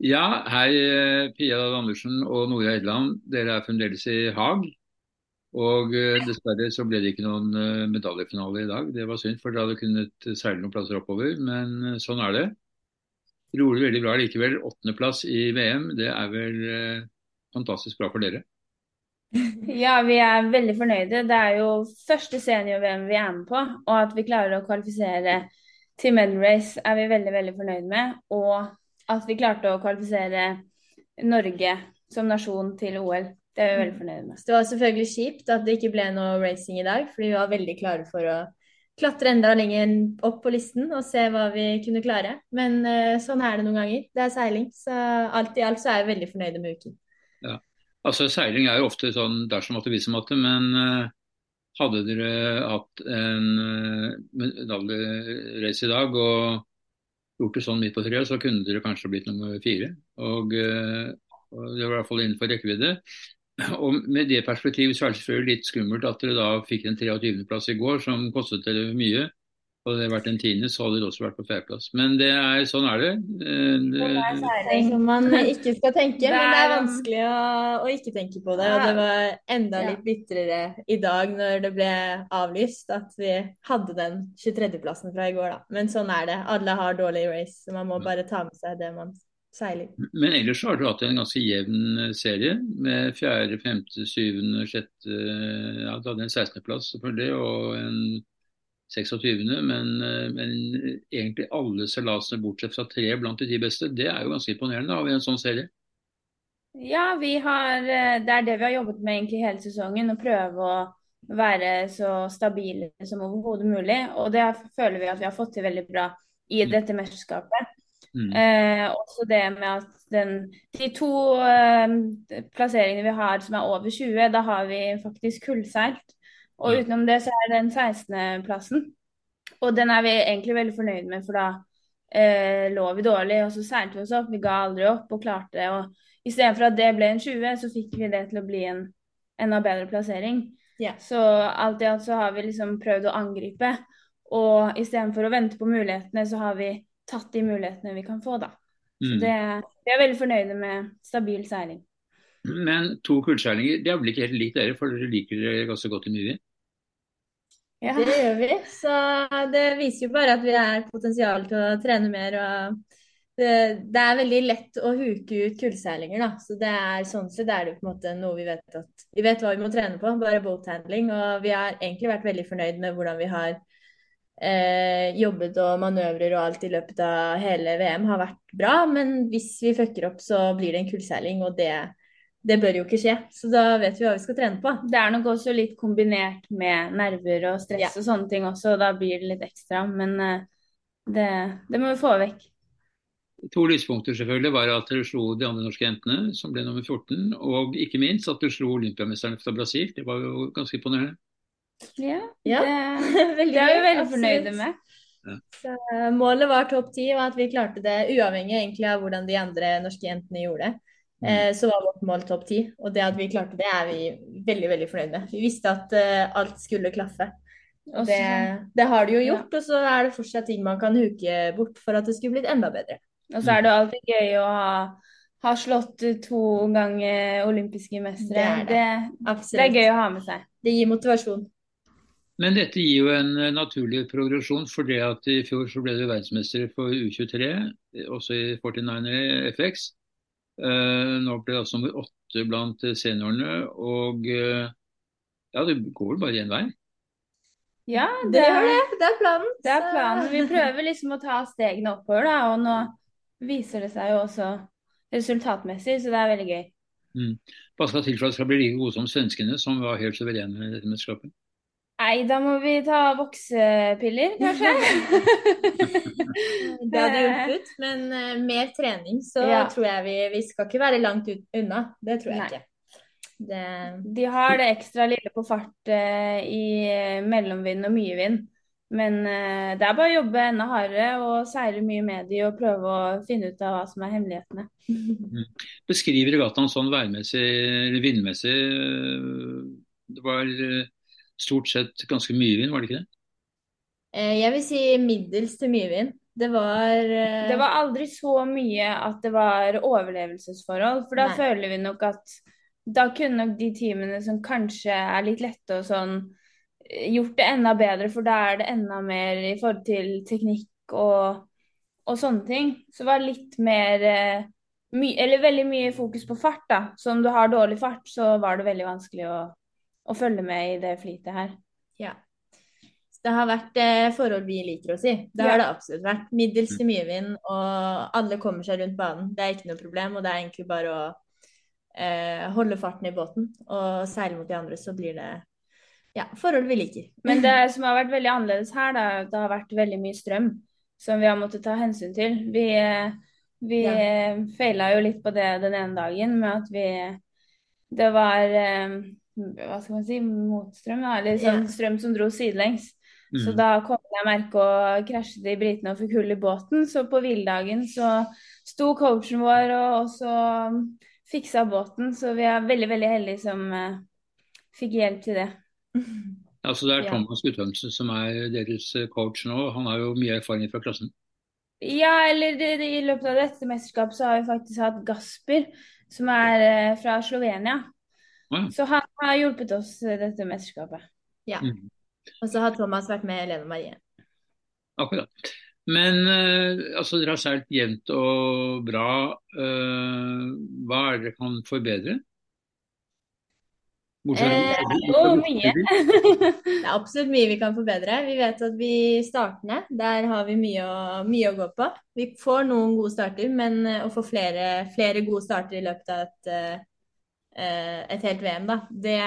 Ja, hei Pia Pia Andersen og Nora Edland. Dere er fremdeles i Haag. Og eh, dessverre så ble det ikke noen eh, medaljefinale i dag. Det var synd, for dere hadde kunnet seile noen plasser oppover. Men eh, sånn er det. Rolig veldig bra likevel. Åttendeplass i VM, det er vel eh, fantastisk bra for dere. Ja, vi er veldig fornøyde. Det er jo første senior-VM vi er med på, og at vi klarer å kvalifisere til medal race er vi veldig, veldig fornøyd med. Og at vi klarte å kvalifisere Norge som nasjon til OL. Det er vi veldig fornøyd med. Det var selvfølgelig kjipt at det ikke ble noe racing i dag, fordi vi var veldig klare for å klatre enda lenger opp på listen og se hva vi kunne klare. Men uh, sånn er det noen ganger. Det er seiling. Så alt i alt så er jeg veldig fornøyd med uken. Ja. Altså Seiling er jo ofte sånn dersom at det viser måtte, men uh, hadde dere hatt en uh, medaljerace i dag og gjort det sånn midt på treet, så kunne dere kanskje blitt nummer fire. Og, uh, og det var i hvert fall innenfor rekkevidde. Og Med det perspektivet så er det selvfølgelig litt skummelt at dere da fikk en 23.-plass i går, som kostet dere mye. Hadde det vært en tiende, så hadde det også vært på fjerdeplass. Men det er, sånn er det. Eh, det er som man ikke skal tenke, men det er vanskelig å, å ikke tenke på det. Og det var enda litt bitrere i dag når det ble avlyst at vi hadde den 23.-plassen fra i går, da. Men sånn er det. Alle har dårlig race, så man må bare ta med seg det man seiler. Men ellers så har du hatt en ganske jevn serie med fjerde, femte, syvende, sjette Ja, du hadde en 16.-plass selvfølgelig, og en 26., men, men egentlig alle seilasene bortsett fra tre blant de ti beste, det er jo ganske imponerende av en sånn serie. Ja, vi har, det er det vi har jobbet med egentlig hele sesongen. Å prøve å være så stabile som overhodet mulig. Og det føler vi at vi har fått til veldig bra i mm. dette mesterskapet. Mm. Eh, også det med at den, de to eh, plasseringene vi har som er over 20, da har vi faktisk kullseilt. Og utenom det så er den 16.-plassen. Og den er vi egentlig veldig fornøyd med, for da eh, lå vi dårlig. Og så seilte vi oss opp, vi ga aldri opp og klarte det. Og istedenfor at det ble en 20, så fikk vi det til å bli en enda bedre plassering. Yeah. Så alt i alt så har vi liksom prøvd å angripe. Og istedenfor å vente på mulighetene, så har vi tatt de mulighetene vi kan få, da. Så mm. det, vi er veldig fornøyde med stabil seiling. Men to kullseilinger, det er vel ikke helt likt dere, for dere liker dere ganske godt i mye? Ja. Det gjør vi. Så det viser jo bare at vi har potensial til å trene mer. og det, det er veldig lett å huke ut kullseilinger, da. Så det er sånn sett er det på en måte noe vi vet at Vi vet hva vi må trene på, bare boathandling. Og vi har egentlig vært veldig fornøyd med hvordan vi har eh, jobbet og manøvrer og alt i løpet av hele VM har vært bra. Men hvis vi fucker opp, så blir det en kullseiling, og det det bør jo ikke skje. Så da vet vi hva vi skal trene på. Det er nok også litt kombinert med nerver og stress ja. og sånne ting også, og da blir det litt ekstra. Men uh, det, det, må vi få vekk. To lyspunkter selvfølgelig var at du slo de andre norske jentene, som ble nummer 14. Og ikke minst at du slo olympiamesterne fra Brasil. Det var jo ganske imponerende. Ja, ja. Det, det er vi veldig fornøyde med. Ja. Så, uh, målet var topp ti, og at vi klarte det uavhengig egentlig av hvordan de andre norske jentene gjorde det. Mm. Eh, så var vårt mål topp ti. Og det at vi klarte det, er vi veldig veldig fornøyd med. Vi visste at uh, alt skulle klaffe. Og det, det, har det jo gjort, ja. og så er det fortsatt ting man kan huke bort for at det skulle blitt enda bedre. Og så er det alltid gøy å ha, ha slått to ganger olympiske mestere. Det er, det. Det, det er gøy å ha med seg. Det gir motivasjon. Men dette gir jo en eh, naturlig progresjon, for det at i fjor så ble du verdensmester for U23, også i 49er FX. Uh, nå ble det altså nummer åtte blant seniorene. Og uh, ja, det går vel bare én vei? Ja, det, det gjør det. Det er planen. Det er planen. Vi prøver liksom å ta stegene oppover, da. Og nå viser det seg jo også resultatmessig, så det er veldig gøy. Mm. Hva skal til for at det skal bli like gode som svenskene, som var helt suverene i dette mesterskapet? Nei, da må vi ta voksepiller, kanskje. det hadde hjulpet, men uh, mer trening, så ja. tror jeg vi, vi skal ikke være langt unna. Det tror jeg Nei. ikke. Det... De har det ekstra lille på fart uh, i mellomvind og mye vind. Men uh, det er bare å jobbe enda hardere og seile mye med de og prøve å finne ut av hva som er hemmelighetene. Mm. Beskriv regattaen sånn værmessig eller vindmessig. Det var stort sett ganske mye vind, var det ikke det? Eh, jeg vil si middels til mye vind. Det var eh, Det var aldri så mye at det var overlevelsesforhold, for da Nei. føler vi nok at da kunne nok de teamene som kanskje er litt lette og sånn, eh, gjort det enda bedre, for da er det enda mer i forhold til teknikk og, og sånne ting. Så det var litt mer my, Eller veldig mye fokus på fart, da. Så om du har dårlig fart, så var det veldig vanskelig å, å følge med i det flytet her. Ja. Det har vært eh, forhold vi liker å si. Det har Ja. det absolutt vært. Middels til mye vind, og alle kommer seg rundt banen. Det er ikke noe problem, og det er egentlig bare å eh, holde farten i båten og seile mot de andre, så blir det ja, forhold vi liker. Men det som har vært veldig annerledes her, da, det har vært veldig mye strøm som vi har måttet ta hensyn til. Vi, eh, vi Ja. eh, feila jo litt på det den ene dagen med at vi Det var eh, hva skal man si, motstrøm, da, eller sånn yeah. strøm som dro sidelengs. Så Mm. da kom jeg merke å krasje i britene og fikk hull i båten. Så på hviledagen så sto coachen vår og også fiksa båten, så vi er veldig, veldig heldige som uh, fikk hjelp til det. Altså det er Thomas Guttormsen som er deres eh, coach nå. Han har jo mye erfaring fra klassen. Ja, eller det, det, i løpet av dette mesterskapet så har vi faktisk hatt Gasper, som er eh, fra Slovenia. Ja. Så han har hjulpet oss eh, dette mesterskapet. Ja. Mm. Og så har Thomas vært med Helene Marie. Akkurat. Men eh, altså dere har seilt jevnt og bra. Eh, hva er det dere kan forbedre? Bortsett Eh, Og mye. Det er absolutt mye vi kan forbedre. Vi vet at vi startene, der har vi mye å, mye å gå på. Vi får noen gode starter, men å få flere, flere gode starter i løpet av et, et helt VM, da, det,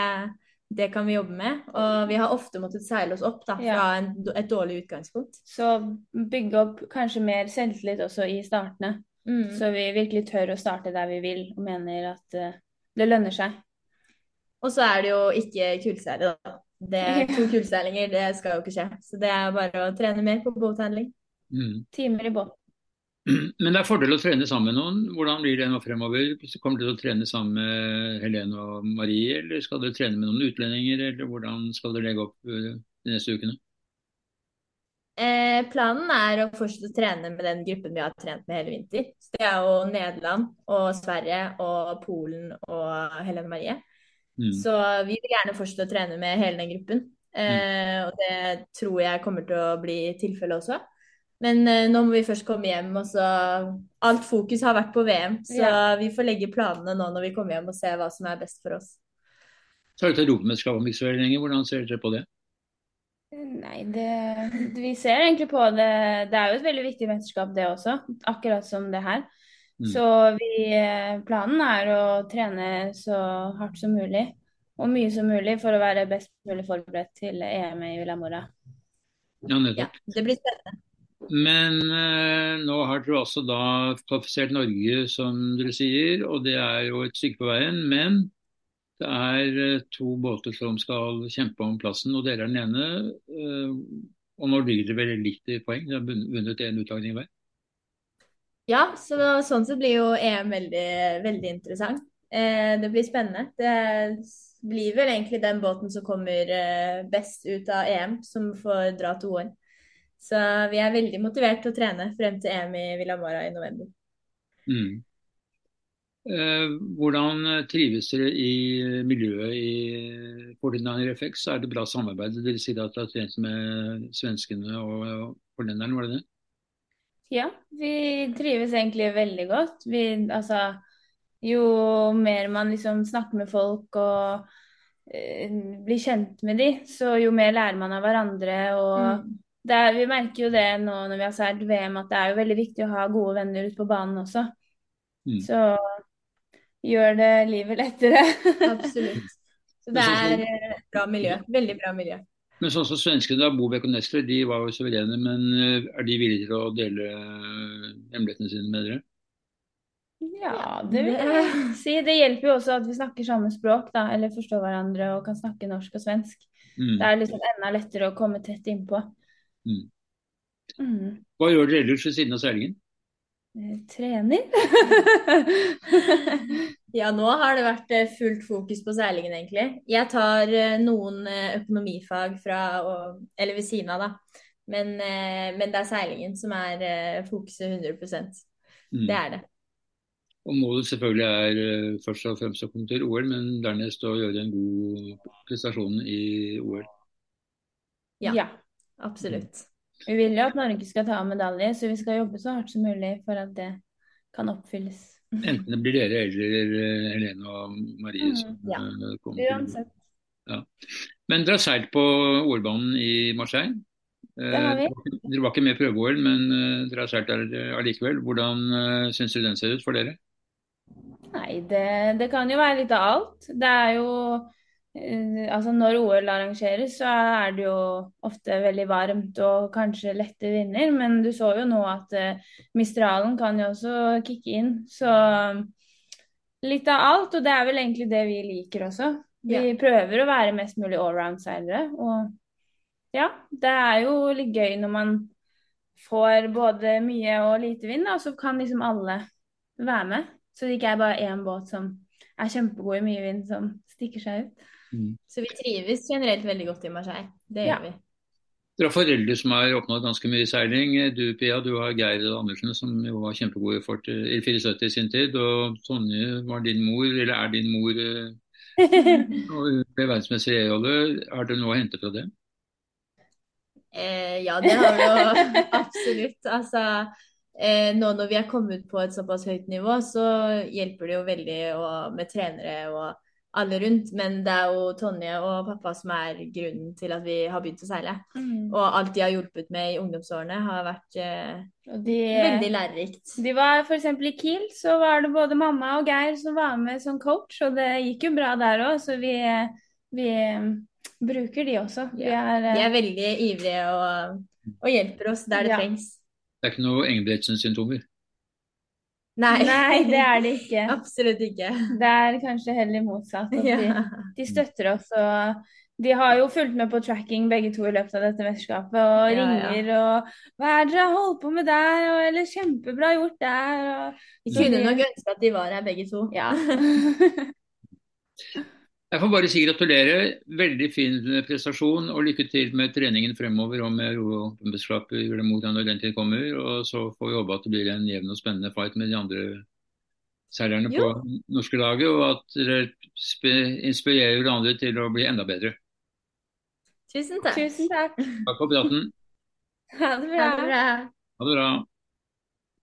det kan vi jobbe med. Og vi har ofte måttet seile oss opp da, fra Ja. en, et dårlig utgangspunkt. Så bygge opp kanskje mer selvtillit også i startene. Mm. Så vi virkelig tør å starte der vi vil, og mener at eh, det lønner seg. Og så er det jo ikke kullseile, da. Det er to kullseilinger, det skal jo ikke skje. Så det er bare å trene mer på båthandling. Mm. Timer i båten. Men det er fordel å trene sammen med noen. Hvordan blir det nå fremover? Kommer dere til å trene sammen med Helene og Marie, eller skal dere trene med noen utlendinger, eller hvordan skal dere legge opp eh, de neste ukene? Eh, planen er å fortsette å trene med den gruppen vi har trent med hele vinter. Så det er jo Nederland og Sverige og Polen og Helene Marie. Mm. Så vi vil gjerne fortsette å trene med hele den gruppen. Eh, og det tror jeg kommer til å bli tilfellet også. Men eh, nå må vi først komme hjem, og så Alt fokus har vært på VM, så Ja. vi får legge planene nå når vi kommer hjem og se hva som er best for oss. Så er det Europamesterskapet om ikke så lenge. Hvordan ser dere på det? Nei, det, vi ser egentlig på det Det er jo et veldig viktig mesterskap, det også. Akkurat som det her. Mm. Så vi, eh, planen er å trene så hardt som mulig og mye som mulig for å være best mulig forberedt til EM i Villa Mora. Ja, Ja, det blir spennende. Men eh, nå har dere også da kvalifisert Norge, som dere sier, og det er jo et stykke på veien. Men det er eh, to båter som skal kjempe om plassen, og dere er den ene. eh, og nå ligger dere veldig likt i poeng. Dere har vunnet- én utlagning hver. Ja, så sånn så blir jo EM veldig, veldig interessant. Eh, det blir spennende. Det blir vel egentlig den båten som kommer eh, best ut av EM, som får dra til OL. Så vi er veldig motivert til å trene frem til EM i Villamora i november. Mm. Eh, hvordan trives dere i miljøet i 49 FX? Er det bra samarbeid? Dere sier at dere har trent med svenskene og, forlenderen, var det det? Ja, vi trives egentlig veldig godt. Vi, altså, jo mer man liksom snakker med folk og eh, blir kjent med de, så jo mer lærer man av hverandre. Og Mm. Det er, vi merker jo det nå når vi har seilt VM, at det er jo veldig viktig å ha gode venner ute på banen også. Mm. Så gjør det livet lettere. Absolutt. Så det er bra miljø. Veldig bra miljø. Men sånn som svenskene, da, Bobek og Nestler, de var jo suverene. Men eh, er de villige til å dele eh, hemmelighetene sine med dere? Ja, det vil jeg si. Det hjelper jo også at vi snakker samme språk, da, eller forstår hverandre og kan snakke norsk og svensk. Mm. Det er liksom enda lettere å komme tett innpå. Mm. Mm. Hva gjør dere ellers ved siden av seilingen? Eh, Trener. Ja, nå har det vært eh, fullt fokus på seilingen, egentlig. Jeg tar eh, noen eh, økonomifag fra, og- eller ved siden av, da. Men, men det er seilingen som er fokuset 100 Mm. Det er det. Og målet selvfølgelig er først og fremst å komme til OL, men dernest å gjøre en god prestasjon i OL. Ja. Ja. Absolutt. Vi vil jo at Norge skal ta medalje, så vi skal jobbe så hardt som mulig for at det kan oppfylles. Enten det blir dere eller eh, Helene og Marie Mm, som ja. eh, kommer til Uansett. Men dere har seilt på OL-banen i Marseille. Eh, Det har vi. Dere var ikke med i prøve-OL, men eh, dere har seilt der eh, allikevel. Hvordan uh, syns du den ser ut for dere? Nei, det, det kan jo være litt av alt. Det er jo eh, Altså når OL arrangeres, så er det jo ofte veldig varmt og kanskje lette vinder, men du så jo nå at eh, Mistralen kan jo også kicke inn. Så litt av alt, og det er vel egentlig det vi liker også. Vi Ja. prøver å være mest mulig allround-seilere, og ja, det er jo litt gøy når man får både mye og lite vind, og så kan liksom alle være med. Så det ikke er bare én båt som er kjempegod i mye vind, som stikker seg ut. Så vi trives generelt veldig godt i Marseille. Det Ja. gjør vi. Dere har foreldre som har oppnådd ganske mye seiling. Du Pia, du har Geir Andersen som jo var kjempegod i, fort, i 74 i sin tid. Og Tonje var din mor, eller er din mor, eh, og hun ble verdensmester i e-holdet. Har dere noe å hente fra det? Eh, ja, det har vi jo absolutt. Altså, eh, nå når vi er kommet på et såpass høyt nivå, så hjelper det jo veldig å, med trenere og alle rundt. Men det er jo Tonje og pappa som er grunnen til at vi har begynt å seile. Mm. Og alt de har hjulpet med i ungdomsårene, har vært eh, de, veldig lærerikt. de var f.eks. i Kiel, så var det både mamma og Geir som var med som coach, og det gikk jo bra der òg, så vi, vi eh, bruker de også. Vi Ja, er, De eh, er veldig ivrige og, og hjelper oss der det Ja. trengs. Det er ikke noe Engebretsen-symptomer. Nei, Nei, det er det ikke. absolutt ikke. Det er kanskje heller motsatt. At de, Ja. de støtter oss. og De har jo fulgt med på tracking begge to i løpet av dette mesterskapet og Ja, ja. ringer og 'Hva er det dere har holdt på med der?' Og, eller 'Kjempebra gjort der'. Og, Vi kunne de- nok ønske at de var her begge to. ja. Jeg får bare si gratulerer. Veldig fin prestasjon, og lykke til med treningen fremover og med Glemora når den tid kommer. Og så får vi håpe at det blir en jevn og spennende fight med de andre seilerne på norske laget, og at dere inspirerer hverandre til å bli enda bedre. Tusen takk. Tusen takk. Takk for praten. Ha det Ha det bra. Ha det bra.